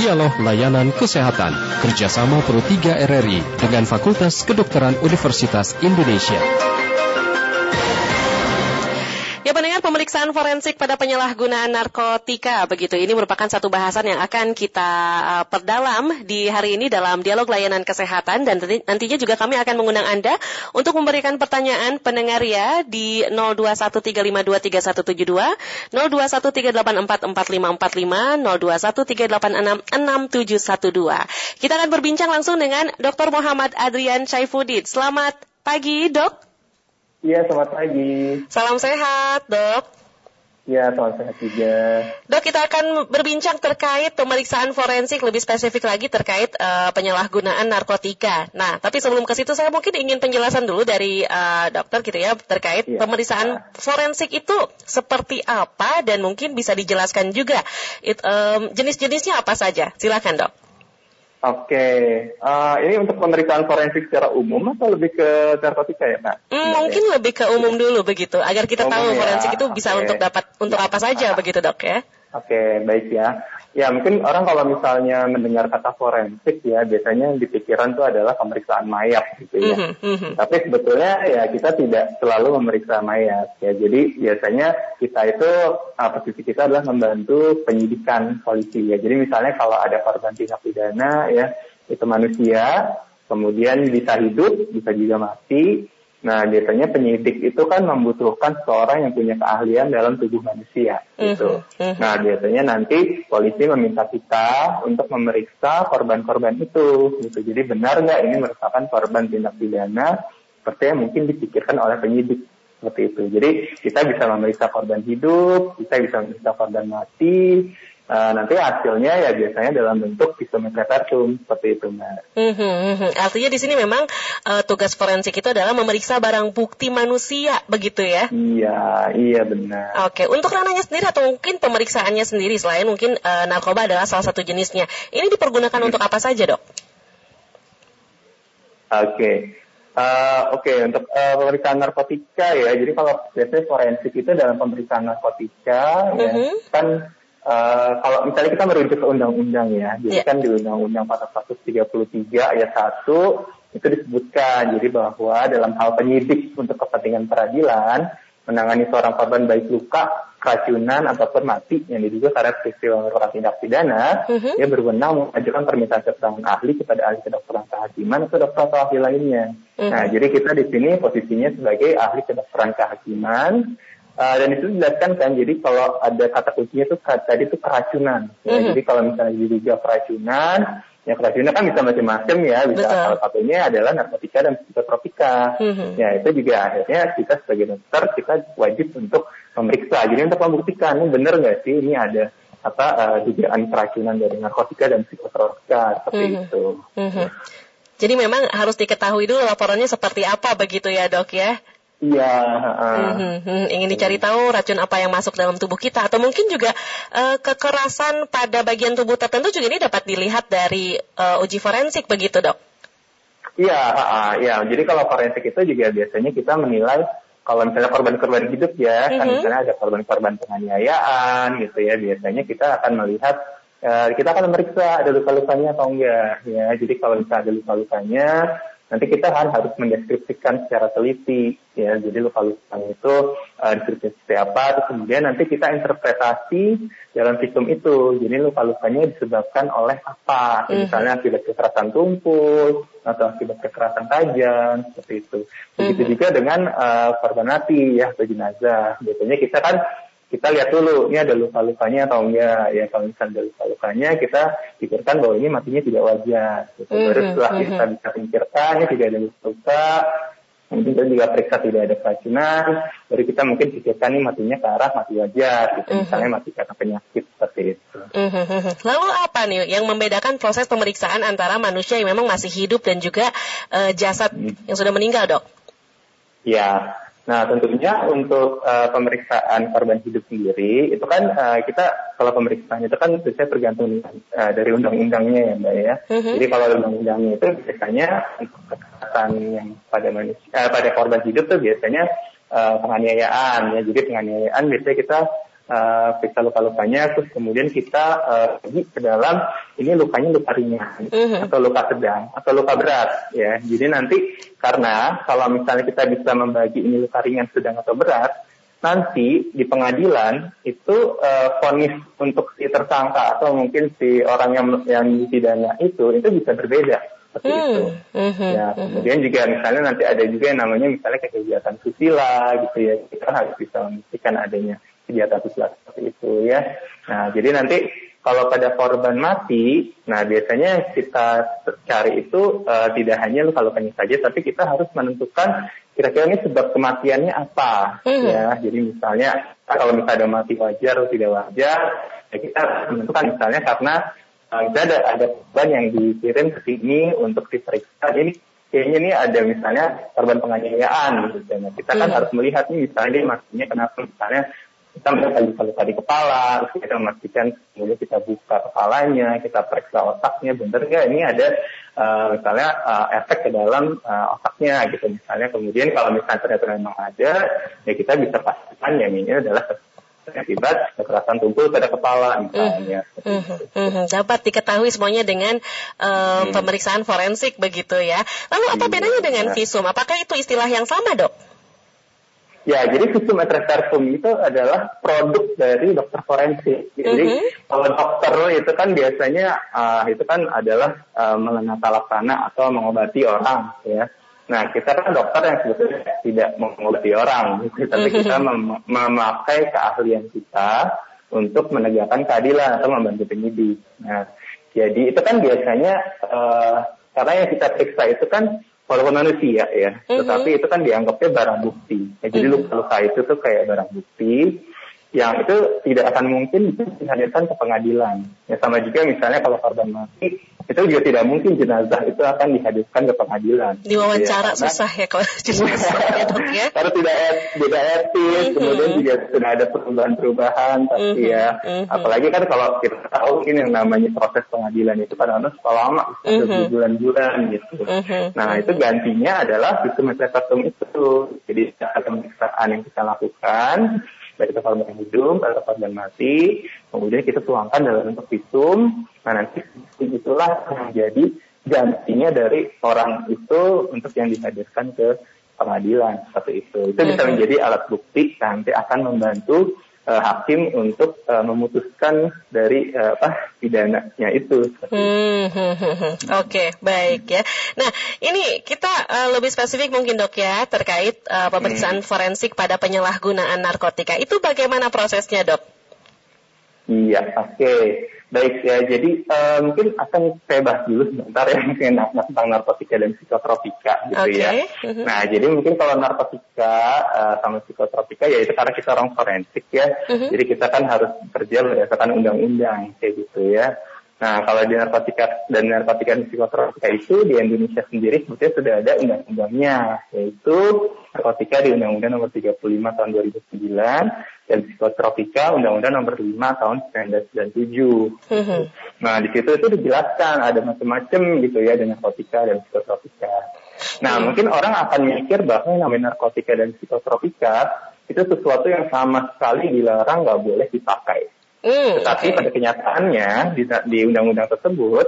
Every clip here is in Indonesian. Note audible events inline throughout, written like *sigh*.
Dialog Layanan Kesehatan kerjasama Pro 3 RRI dengan Fakultas Kedokteran Universitas Indonesia. Pemeriksaan forensik pada penyalahgunaan narkotika begitu ini merupakan satu bahasan yang akan kita uh, perdalam di hari ini dalam dialog layanan kesehatan dan nantinya juga kami akan mengundang Anda untuk memberikan pertanyaan pendengar ya di 0213523172, 0213844545, 0213866712. Kita akan berbincang langsung dengan Dr. Muhammad Adrian Saifuddin. Selamat pagi, Dok. Iya, selamat pagi. Salam sehat, dok. Iya, selamat sehat juga. Dok, kita akan berbincang terkait pemeriksaan forensik, lebih spesifik lagi terkait uh, penyalahgunaan narkotika. Nah, tapi sebelum ke situ saya mungkin ingin penjelasan dulu dari uh, dokter gitu ya terkait ya. pemeriksaan forensik itu seperti apa dan mungkin bisa dijelaskan juga um, jenis-jenisnya apa saja. Silakan, dok. Oke, uh, ini untuk pemeriksaan forensik secara umum atau lebih ke narkotika ya, Pak? Hmm, mungkin ya. lebih ke umum dulu begitu, agar kita umum tahu ya. forensik itu bisa okay. untuk dapat untuk apa saja begitu dok ya? Oke, baik ya. Ya, mungkin orang kalau misalnya mendengar kata forensik ya, biasanya yang dipikiran itu adalah pemeriksaan mayat gitu ya. Mm -hmm. Tapi sebetulnya ya kita tidak selalu memeriksa mayat ya. Jadi biasanya kita itu uh, posisi kita adalah membantu penyidikan polisi ya. Jadi misalnya kalau ada korban tindak pidana ya, itu manusia, kemudian bisa hidup, bisa juga mati, Nah, biasanya penyidik itu kan membutuhkan seorang yang punya keahlian dalam tubuh manusia, gitu. Uh-huh. Nah, biasanya nanti polisi meminta kita untuk memeriksa korban-korban itu, gitu. Jadi benar nggak ini merupakan korban tindak pidana seperti yang mungkin dipikirkan oleh penyidik seperti itu. Jadi kita bisa memeriksa korban hidup, kita bisa memeriksa korban mati, Uh, nanti hasilnya ya biasanya dalam bentuk visum seperti itu mbak. Mm -hmm. Artinya di sini memang uh, tugas forensik itu adalah memeriksa barang bukti manusia begitu ya? Iya, iya benar. Oke, untuk ranahnya sendiri atau mungkin pemeriksaannya sendiri selain mungkin uh, narkoba adalah salah satu jenisnya, ini dipergunakan untuk apa saja dok? Oke. Okay. Uh, Oke, okay, untuk uh, pemeriksaan narkotika ya, jadi kalau biasanya forensik itu dalam pemeriksaan narkotika, mm -hmm. ya, mm-hmm. kan Uh, kalau misalnya kita merujuk ke undang-undang ya, jadi yeah. kan di undang-undang 433 ayat 1 itu disebutkan jadi bahwa dalam hal penyidik untuk kepentingan peradilan menangani seorang korban baik luka, keracunan ataupun mati yang diduga karena peristiwa merupakan tindak pidana, uh-huh. dia berwenang mengajukan permintaan keterangan ahli kepada ahli kedokteran kehakiman atau dokter atau ahli lainnya. Uh-huh. Nah, jadi kita di sini posisinya sebagai ahli kedokteran kehakiman Uh, dan itu dijelaskan kan, jadi kalau ada kata kuncinya itu tadi itu keracunan. Ya. Mm-hmm. Jadi kalau misalnya diduga keracunan, ya keracunan kan bisa macam-macam ya. Bisa Betul. salah satunya adalah narkotika dan psikotropika. Mm-hmm. Ya itu juga akhirnya kita sebagai dokter kita wajib untuk memeriksa. Jadi untuk membuktikan ini benar nggak sih ini ada apa uh, dugaan keracunan dari narkotika dan psikotropika seperti mm-hmm. itu. Mm-hmm. Jadi memang harus diketahui dulu laporannya seperti apa begitu ya dok ya? Iya. Uh, hmm, ingin dicari tahu racun apa yang masuk dalam tubuh kita atau mungkin juga uh, kekerasan pada bagian tubuh tertentu juga ini dapat dilihat dari uh, uji forensik begitu dok? Iya, uh, ya. Jadi kalau forensik itu juga biasanya kita menilai kalau misalnya korban-korban hidup ya, mm-hmm. kan misalnya ada korban-korban penganiayaan gitu ya, biasanya kita akan melihat uh, kita akan memeriksa ada luka-lukanya atau enggak ya. Jadi kalau misalnya ada luka-lukanya nanti kita kan harus mendeskripsikan secara teliti ya. Jadi luka-luka itu uh, deskripsi seperti apa terus kemudian nanti kita interpretasi dalam visum itu. Jadi luka-lukanya disebabkan oleh apa? Mm. misalnya akibat kekerasan tumpul atau akibat kekerasan tajam seperti itu. Begitu mm. juga dengan uh, korban mati ya atau jenazah. Biasanya kita kan kita lihat dulu ini ada luka-lukanya atau enggak ya kalau misalnya ada luka-lukanya kita pikirkan bahwa ini matinya tidak wajar gitu. mm -hmm. baru setelah mm -hmm. kita bisa pikirkan ini tidak ada luka mungkin kita juga periksa tidak ada keracunan baru kita mungkin pikirkan ini matinya ke arah mati wajar gitu mm -hmm. misalnya mati karena penyakit seperti itu mm -hmm. lalu apa nih yang membedakan proses pemeriksaan antara manusia yang memang masih hidup dan juga uh, jasad mm. yang sudah meninggal dok ya Nah, tentunya untuk uh, pemeriksaan korban hidup sendiri itu kan uh, kita kalau pemeriksaan itu kan biasanya tergantung uh, dari undang-undangnya ya, Mbak ya. Uh-huh. Jadi kalau undang-undangnya itu biasanya untuk kekerasan yang pada manusia uh, pada korban hidup tuh biasanya uh, penganiayaan ya. Jadi penganiayaan biasanya kita uh, periksa luka-lukanya, terus kemudian kita uh, pergi ke dalam ini lukanya luka ringan uh-huh. atau luka sedang atau luka berat ya. Jadi nanti karena kalau misalnya kita bisa membagi ini luka ringan, sedang atau berat, nanti di pengadilan itu vonis uh, untuk si tersangka atau mungkin si orang yang yang dipidana itu itu bisa berbeda seperti hmm. itu. Mm-hmm. Ya, hmm. kemudian juga misalnya nanti ada juga yang namanya misalnya kegiatan susila gitu ya. Kita harus bisa memastikan adanya kegiatan susila seperti itu ya. Nah, jadi nanti kalau pada korban mati, nah biasanya kita cari itu uh, tidak hanya luka-lukanya saja, tapi kita harus menentukan kira-kira ini sebab kematiannya apa, hmm. ya. Jadi misalnya kalau misalnya ada mati wajar atau tidak wajar, ya kita menentukan misalnya karena uh, kita ada ada korban yang dikirim ke sini untuk diperiksa. Ini kayaknya ini ada misalnya korban penganiayaan gitu. Nah, kita kan hmm. harus melihat nih misalnya ini maksudnya kenapa misalnya kita melihat luka-luka di kepala, terus kita memastikan kemudian kita buka kepalanya, kita periksa otaknya, bener nggak ini ada uh, misalnya uh, efek ke dalam uh, otaknya gitu misalnya. Kemudian kalau misalnya ternyata memang ada, ya kita bisa pastikan yang ini adalah akibat kekerasan tubuh pada kepala misalnya. Mm, mm, mm, dapat diketahui semuanya dengan um, mm. pemeriksaan forensik begitu ya. Lalu apa iya, bedanya dengan visum? Apakah itu istilah yang sama dok? Ya, jadi visum et repertum itu adalah produk dari dokter forensik. Jadi mm -hmm. kalau dokter itu kan biasanya uh, itu kan adalah uh, mengenata laksana atau mengobati orang, ya. Nah, kita kan dokter yang sebetulnya tidak mengobati orang, gitu. tapi kita mem memakai keahlian kita untuk menegakkan keadilan atau membantu penyidik. Nah, jadi itu kan biasanya uh, karena yang kita periksa itu kan walaupun manusia ya, mm-hmm. tetapi itu kan dianggapnya barang bukti. Ya, jadi luka-luka itu tuh kayak barang bukti yang itu tidak akan mungkin dihadirkan ke pengadilan. Ya sama juga misalnya kalau korban mati itu juga tidak mungkin jenazah itu akan dihadirkan ke pengadilan. Di wawancara ya, susah ya kalau *laughs* jenazah ya dok ya. Karena tidak et, tidak etis, mm-hmm. kemudian juga sudah ada perubahan-perubahan, tapi mm-hmm. ya mm-hmm. apalagi kan kalau kita tahu ini yang namanya proses pengadilan itu kadang-kadang suka lama, mm-hmm. berbulan-bulan gitu. Mm-hmm. Nah itu gantinya adalah sistem itu. Jadi ada pemeriksaan yang kita lakukan baik itu korban hidup atau korban mati, kemudian kita tuangkan dalam bentuk visum, nah nanti itulah yang menjadi gantinya dari orang itu untuk yang dihadirkan ke pengadilan. Seperti itu. Itu bisa menjadi alat bukti nanti akan membantu uh, hakim untuk uh, memutuskan dari uh, apa pidananya itu. Hmm, hmm, hmm, hmm. Oke, okay, baik ya. Nah, ini kita uh, lebih spesifik mungkin dok ya terkait uh, pemeriksaan hmm. forensik pada penyalahgunaan narkotika. Itu bagaimana prosesnya dok? Iya, oke. Okay. Baik ya, jadi uh, mungkin akan saya bahas dulu sebentar ya mungkin tentang narkotika dan psikotropika gitu okay. ya. Nah, jadi mungkin kalau narkotika uh, sama psikotropika ya itu karena kita orang forensik ya. Uh-huh. Jadi kita kan harus kerja berdasarkan undang-undang kayak gitu ya. Nah, kalau di narkotika dan narkotika dan psikotropika itu di Indonesia sendiri sebetulnya sudah ada undang-undangnya, yaitu narkotika di Undang-Undang Nomor 35 Tahun 2009 dan psikotropika Undang-Undang Nomor 5 Tahun 1997. Mm-hmm. Nah, di situ itu dijelaskan ada macam-macam gitu ya dengan narkotika dan psikotropika. Nah, mm. mungkin orang akan mikir bahwa yang namanya narkotika dan psikotropika itu sesuatu yang sama sekali dilarang nggak boleh dipakai. Mm, Tetapi pada kenyataannya di, di undang-undang tersebut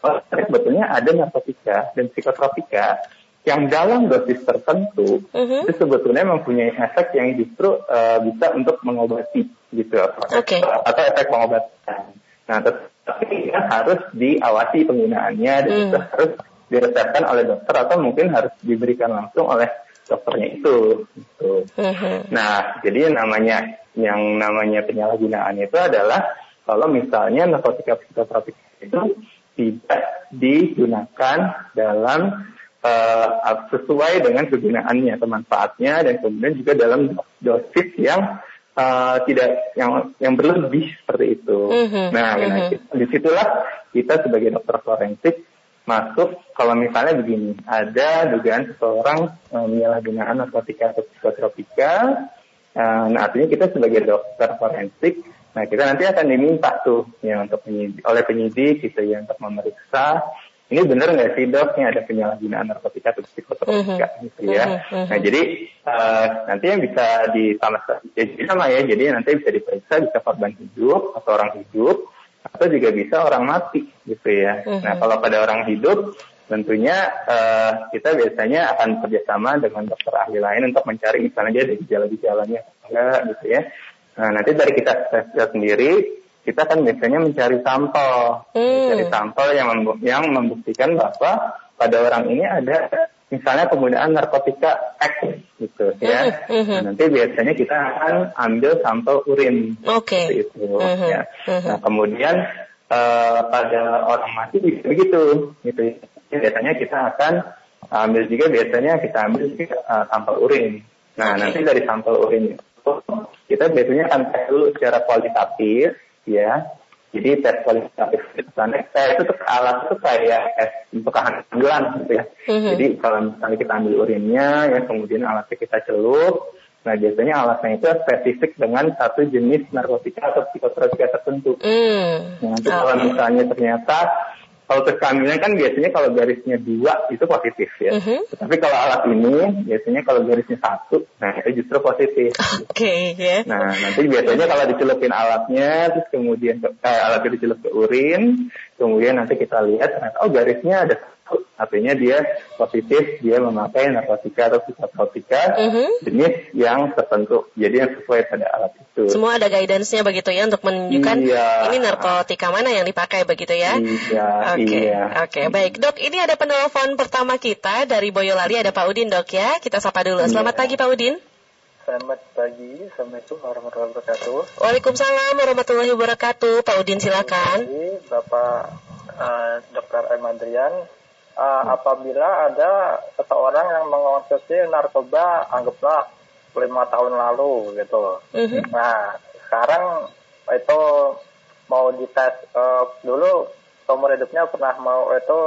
oh, sebetulnya ada narkotika dan psikotropika yang dalam dosis tertentu mm-hmm. itu sebetulnya mempunyai efek yang justru uh, bisa untuk mengobati gitu okay. atau efek pengobatan. Nah, tetapi ya, harus diawasi penggunaannya dan mm. itu harus diresepkan oleh dokter atau mungkin harus diberikan langsung oleh dokternya itu. Gitu. Mm-hmm. Nah, jadi namanya yang namanya penyalahgunaan itu adalah kalau misalnya narkotika psikotropik itu tidak digunakan dalam uh, sesuai dengan kegunaannya manfaatnya dan kemudian juga dalam dosis yang uh, tidak yang yang berlebih seperti itu. Mm-hmm. Nah, mm-hmm. di situlah kita sebagai dokter forensik masuk kalau misalnya begini ada dugaan seseorang menyalahgunakan narkotika atau psikotropika Eh, nah, artinya kita sebagai dokter forensik, nah kita nanti akan diminta tuh ya untuk penyidik, oleh penyidik gitu ya untuk memeriksa ini benar nggak sih dok ini ada penyalahgunaan narkotika atau psikotropika uh-huh. gitu ya. Uh-huh. Nah jadi uh, nanti yang bisa ditambah jadi sama ya jadi nanti bisa diperiksa bisa korban hidup atau orang hidup atau juga bisa orang mati gitu ya. Uh-huh. Nah kalau pada orang hidup tentunya uh, kita biasanya akan kerjasama dengan dokter ahli lain untuk mencari misalnya dia ada gejala-gejalanya enggak gitu ya. Nah nanti dari kita sendiri kita kan biasanya mencari sampel, hmm. mencari sampel yang yang membuktikan bahwa pada orang ini ada misalnya penggunaan narkotika X gitu ya. Hmm. hmm. Nah, nanti biasanya kita akan ambil sampel urin okay. itu hmm. ya. Hmm. Nah kemudian uh, pada orang mati begitu gitu. Biasanya kita akan ambil juga biasanya kita ambil juga, uh, sampel urin. Nah okay. nanti dari sampel urin itu kita biasanya akan tes dulu secara kualitatif ya. Jadi tes kualitatif itu kan tes itu alat itu kayak tes untuk kehamilan gitu ya. Mm-hmm. Jadi kalau misalnya kita ambil urinnya ya kemudian alatnya kita celup, nah biasanya alatnya itu spesifik dengan satu jenis narkotika atau psikotropika tertentu. Mm. Nah, nanti kalau misalnya ternyata kalau tes kehamilan kan biasanya kalau garisnya dua itu positif ya. Mm -hmm. Tapi kalau alat ini biasanya kalau garisnya satu, nah itu justru positif. Oke okay, ya. Yeah. Nah nanti biasanya kalau dicelupin alatnya, terus kemudian eh, alatnya dicelup ke urin, kemudian nanti kita lihat ternyata oh garisnya ada artinya dia positif dia memakai narkotika atau psikotropika mm-hmm. jenis yang tertentu jadi yang sesuai pada alat itu semua ada guidance-nya begitu ya untuk menunjukkan iya. ini narkotika mana yang dipakai begitu ya iya oke okay. iya. oke okay, baik dok ini ada penelpon pertama kita dari Boyolali ada Pak Udin dok ya kita sapa dulu selamat iya. pagi Pak Udin Selamat pagi, Assalamualaikum warahmatullahi wabarakatuh. Waalaikumsalam warahmatullahi wabarakatuh. Pak Udin silakan. Bapak uh, Dr. Emandrian uh, apabila ada seseorang yang mengonsumsi narkoba anggaplah lima tahun lalu gitu. Mm-hmm. Nah sekarang itu mau dites uh, dulu seumur hidupnya pernah mau itu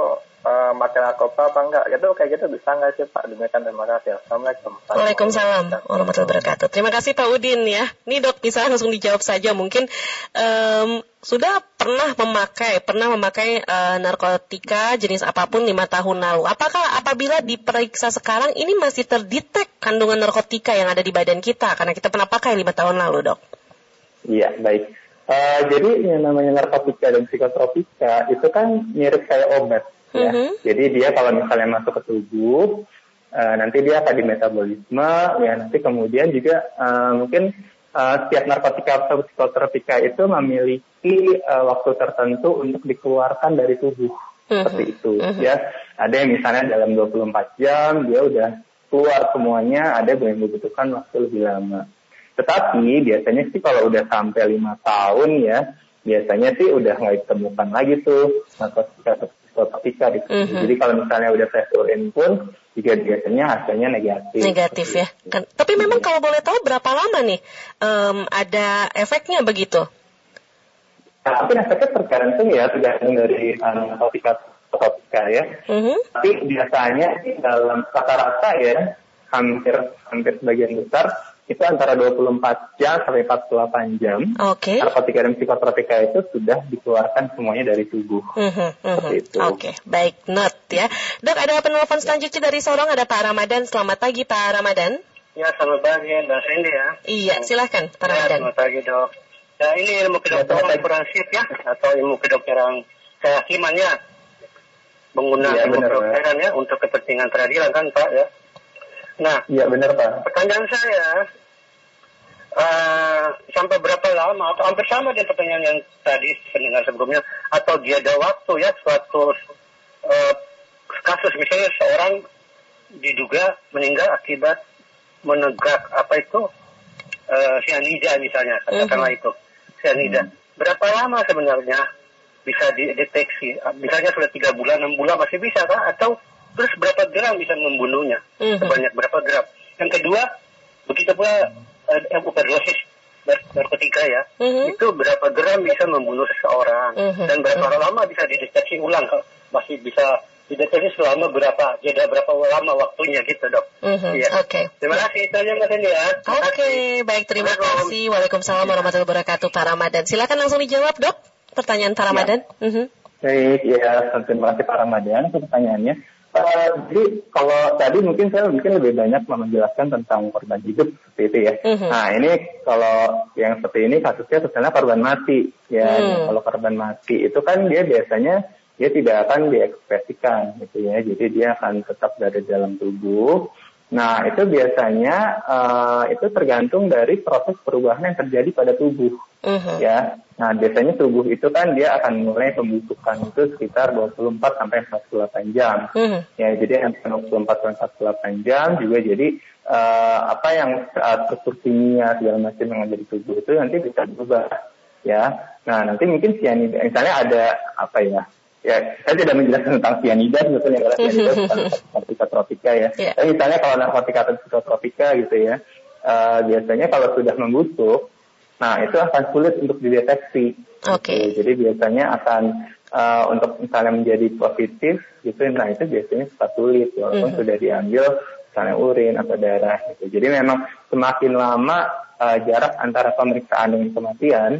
uh, makan narkoba apa enggak? Gitu kayak gitu bisa enggak sih Pak? Demikian terima kasih. Assalamualaikum. Waalaikumsalam warahmatullahi wabarakatuh. Terima kasih Pak Udin ya. Ini dok bisa langsung dijawab saja. Mungkin um, sudah pernah memakai pernah memakai uh, narkotika jenis apa pun lima tahun lalu. Apakah apabila diperiksa sekarang ini masih terdetek kandungan narkotika yang ada di badan kita? Karena kita pernah pakai lima tahun lalu dok. Iya baik. Uh, jadi yang namanya narkotika dan psikotropika itu kan mirip kayak obat ya. Mm-hmm. Jadi dia kalau misalnya masuk ke tubuh, uh, nanti dia akan di metabolisme, ya nanti kemudian juga uh, mungkin uh, setiap narkotika atau psikotropika itu memiliki uh, waktu tertentu untuk dikeluarkan dari tubuh. Mm-hmm. Seperti itu mm-hmm. ya. Ada yang misalnya dalam 24 jam dia udah keluar semuanya, ada yang membutuhkan waktu lebih lama. Tetapi biasanya sih kalau udah sampai lima tahun ya, biasanya sih udah nggak ditemukan lagi tuh narkotika psikototika gitu. Mm -hmm. Jadi kalau misalnya udah tes urin pun juga biasanya hasilnya negatif. Negatif ya. Kan, tapi memang kalau boleh tahu berapa lama nih um, ada efeknya begitu? Nah, mungkin efeknya tergantung ya, tergantung dari um, topika ya. Mm -hmm. Tapi biasanya dalam rata-rata ya hampir hampir sebagian besar itu antara 24 jam sampai 48 jam. Oke. Okay. Narkotika dan psikotropika itu sudah dikeluarkan semuanya dari tubuh. Mm-hmm, Oke, okay. baik, not ya. Dok, ada penelpon selanjutnya dari Sorong, ada Pak Ramadan. Selamat pagi, Pak Ramadan. Ya, selamat pagi, Mbak Cindy ya. Iya, silahkan, Pak ya, Ramadan. Selamat pagi, dok. Ya, ini ilmu kedokteran forensik ya, atau ilmu kedokteran kehakiman ya. Menggunakan ya, ilmu kedokteran ya, untuk kepentingan peradilan kan, Pak ya. Nah, iya benar Pak. Pertanyaan saya, uh, sampai berapa lama atau hampir sama dengan pertanyaan yang tadi pendengar sebelumnya, atau dia ada waktu ya suatu uh, kasus misalnya seorang diduga meninggal akibat menegak apa itu uh, sianida misalnya katakanlah uh mhm. -huh. itu sianida. Uh mhm. -huh. Berapa lama sebenarnya bisa dideteksi? Misalnya sudah tiga bulan, enam bulan masih bisa kah? Atau terus berapa gram bisa membunuhnya mm-hmm. sebanyak berapa gram yang kedua begitu pula uh, overdosis narkotika ya mm-hmm. itu berapa gram bisa membunuh seseorang mm-hmm. dan berapa mm-hmm. lama bisa dideteksi ulang masih bisa dideteksi selama berapa jeda berapa lama waktunya gitu dok. Mm-hmm. Ya. Oke. Okay. Terima kasih itu aja mas Andi ya. Oke okay. baik terima kasih. Waalaikumsalam warahmatullahi wabarakatuh Pak Ramadan. Silakan langsung dijawab dok pertanyaan Pak Ramadan. Ya. Mm-hmm. Baik, ya terima kasih Pak Ramadan untuk pertanyaannya. Uh, jadi kalau tadi mungkin saya mungkin lebih banyak menjelaskan tentang korban hidup seperti itu ya. Mm-hmm. Nah ini kalau yang seperti ini kasusnya sebenarnya korban mati ya. Mm. Kalau korban mati itu kan dia biasanya dia tidak akan diekspresikan gitu ya. Jadi dia akan tetap berada dalam tubuh. Nah itu biasanya uh, itu tergantung dari proses perubahan yang terjadi pada tubuh uh-huh. ya. Nah biasanya tubuh itu kan dia akan mulai pembusukan itu sekitar 24 sampai 48 jam. Uh-huh. Ya jadi yang 24 sampai 48 jam juga jadi uh, apa yang uh, struktur kimia segala macam yang ada di tubuh itu nanti bisa berubah ya. Nah nanti mungkin sianida misalnya ada apa ya ya saya tidak menjelaskan tentang sianida sebetulnya karena sianida bukan *laughs* narkotika tropika ya. Yeah. Tapi misalnya kalau narkotika atau psikotropika gitu ya, uh, biasanya kalau sudah membusuk, nah itu akan sulit untuk dideteksi. Oke. Okay. Gitu. Jadi biasanya akan uh, untuk misalnya menjadi positif gitu, nah itu biasanya suka sulit walaupun mm -hmm. sudah diambil misalnya urin atau darah gitu. Jadi memang semakin lama uh, jarak antara pemeriksaan dengan kematian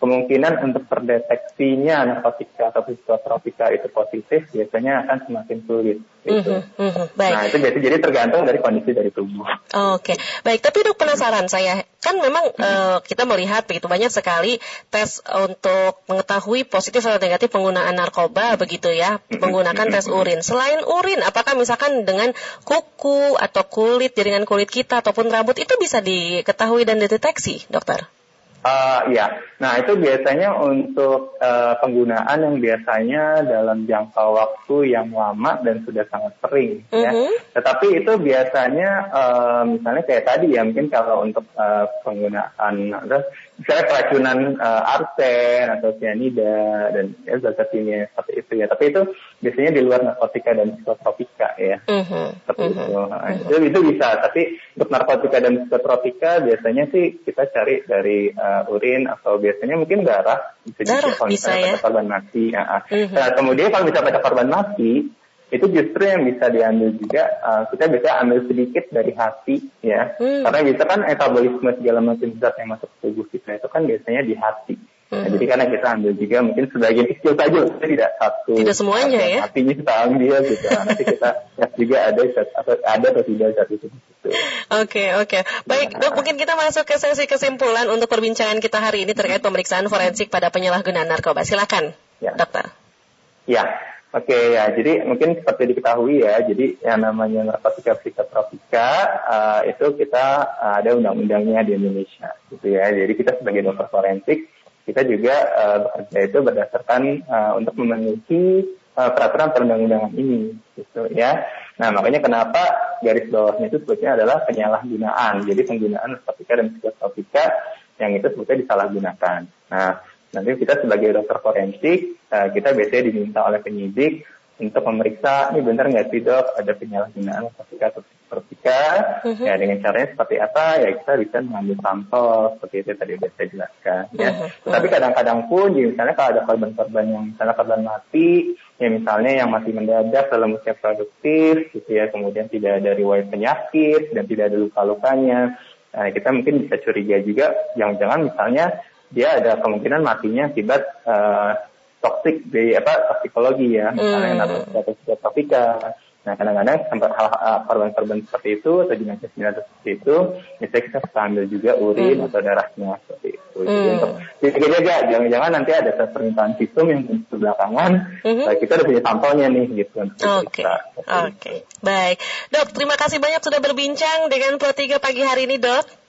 kemungkinan untuk terdeteksinya narkotika atau psikotropika itu positif biasanya akan semakin sulit. Gitu. Mm -hmm, baik. Nah itu biasa jadi tergantung dari kondisi dari tubuh. Oke, okay. baik. Tapi dok penasaran saya kan memang mm -hmm. uh, kita melihat begitu banyak sekali tes untuk mengetahui positif atau negatif penggunaan narkoba begitu ya menggunakan tes urin. Selain urin, apakah misalkan dengan kuku atau kulit jaringan kulit kita ataupun rambut itu bisa diketahui dan dideteksi, dokter? Uh, ya, nah itu biasanya untuk uh, penggunaan yang biasanya dalam jangka waktu yang lama dan sudah sangat sering, uh -huh. ya. Mm-hmm. Tetapi itu biasanya, uh, misalnya kayak tadi ya, mungkin kalau untuk uh, penggunaan, misalnya keracunan uh, arsen atau cyanida dan ya, zat kimia seperti itu ya. Tapi itu biasanya di luar narkotika dan psikotropika ya, -huh. seperti -huh. itu. Nah, -huh. itu. Itu bisa, tapi untuk narkotika dan psikotropika biasanya sih kita cari dari uh, urin atau biasanya mungkin darah bisa darah, juga bisa ya? korban mati. Ya. Mm-hmm. Nah, kemudian kalau bisa pada korban mati itu justru yang bisa diambil juga uh, kita bisa ambil sedikit dari hati ya mm. karena bisa kan metabolisme segala macam zat yang masuk ke tubuh kita itu kan biasanya di hati Nah, hmm. jadi karena kita ambil juga mungkin sebagian kecil saja, kita tidak satu. Tidak semuanya ya. Hatinya kita ambil gitu. *laughs* Nanti kita lihat juga ada atau ada atau tidak zat itu. Oke okay, oke. Okay. Baik nah, dok, mungkin kita masuk ke sesi kesimpulan untuk perbincangan kita hari ini terkait pemeriksaan forensik pada penyalahgunaan narkoba. Silakan, ya. dokter. Ya, Oke okay, ya, jadi mungkin seperti diketahui ya, jadi yang namanya narkotika psikotropika uh, itu kita uh, ada undang-undangnya di Indonesia, gitu ya. Jadi kita sebagai dokter forensik kita juga uh, itu berdasarkan uh, untuk memenuhi uh, peraturan perundang-undangan ini gitu ya. Nah makanya kenapa garis bawahnya itu sebetulnya adalah penyalahgunaan. Jadi penggunaan narkotika dan psikotropika yang itu sebetulnya disalahgunakan. Nah nanti kita sebagai dokter forensik uh, kita biasanya diminta oleh penyidik untuk memeriksa ini benar nggak sih dok ada penyalahgunaan narkotika atau psikotropika uh-huh. ya dengan caranya seperti apa ya kita bisa mengambil sampel seperti itu tadi sudah saya jelaskan ya uh-huh. tapi kadang-kadang pun ya, misalnya kalau ada korban-korban yang misalnya korban mati ya misalnya yang masih mendadak dalam usia produktif gitu ya kemudian tidak ada riwayat penyakit dan tidak ada luka-lukanya nah, kita mungkin bisa curiga juga jangan-jangan misalnya dia ada kemungkinan matinya akibat uh, toksik di apa toksikologi ya misalnya hmm. narkotika topika nah kadang-kadang hal korban-korban seperti itu atau jenazah-jenazah seperti itu misalnya kita bisa ambil juga urin hmm. atau darahnya seperti itu hmm. jadi untuk jaga jangan-jangan nanti ada permintaan visum yang belakangan hmm. nah, kita udah punya sampelnya nih gitu oke okay. oke okay. baik dok terima kasih banyak sudah berbincang dengan Pro 3 pagi hari ini dok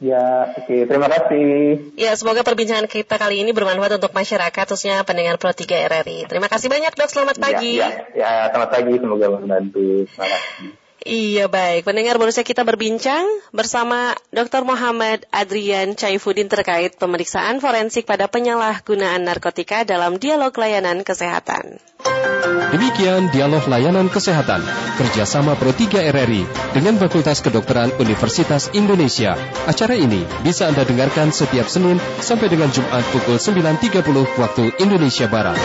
Ya, oke. Okay. Terima kasih. Ya, semoga perbincangan kita kali ini bermanfaat untuk masyarakat, khususnya pendengar Pro 3 RRI. Terima kasih banyak, Dok. Selamat ya, pagi. Ya, ya, ya selamat pagi. Semoga membantu. Terima kasih. Iya baik, pendengar baru saja kita berbincang bersama Dr. Muhammad Adrian Caifuddin terkait pemeriksaan forensik pada penyalahgunaan narkotika dalam dialog layanan kesehatan. Demikian dialog layanan kesehatan kerjasama Pro 3 RRI dengan Fakultas Kedokteran Universitas Indonesia. Acara ini bisa Anda dengarkan setiap Senin sampai dengan Jumat pukul 9.30 waktu Indonesia Barat.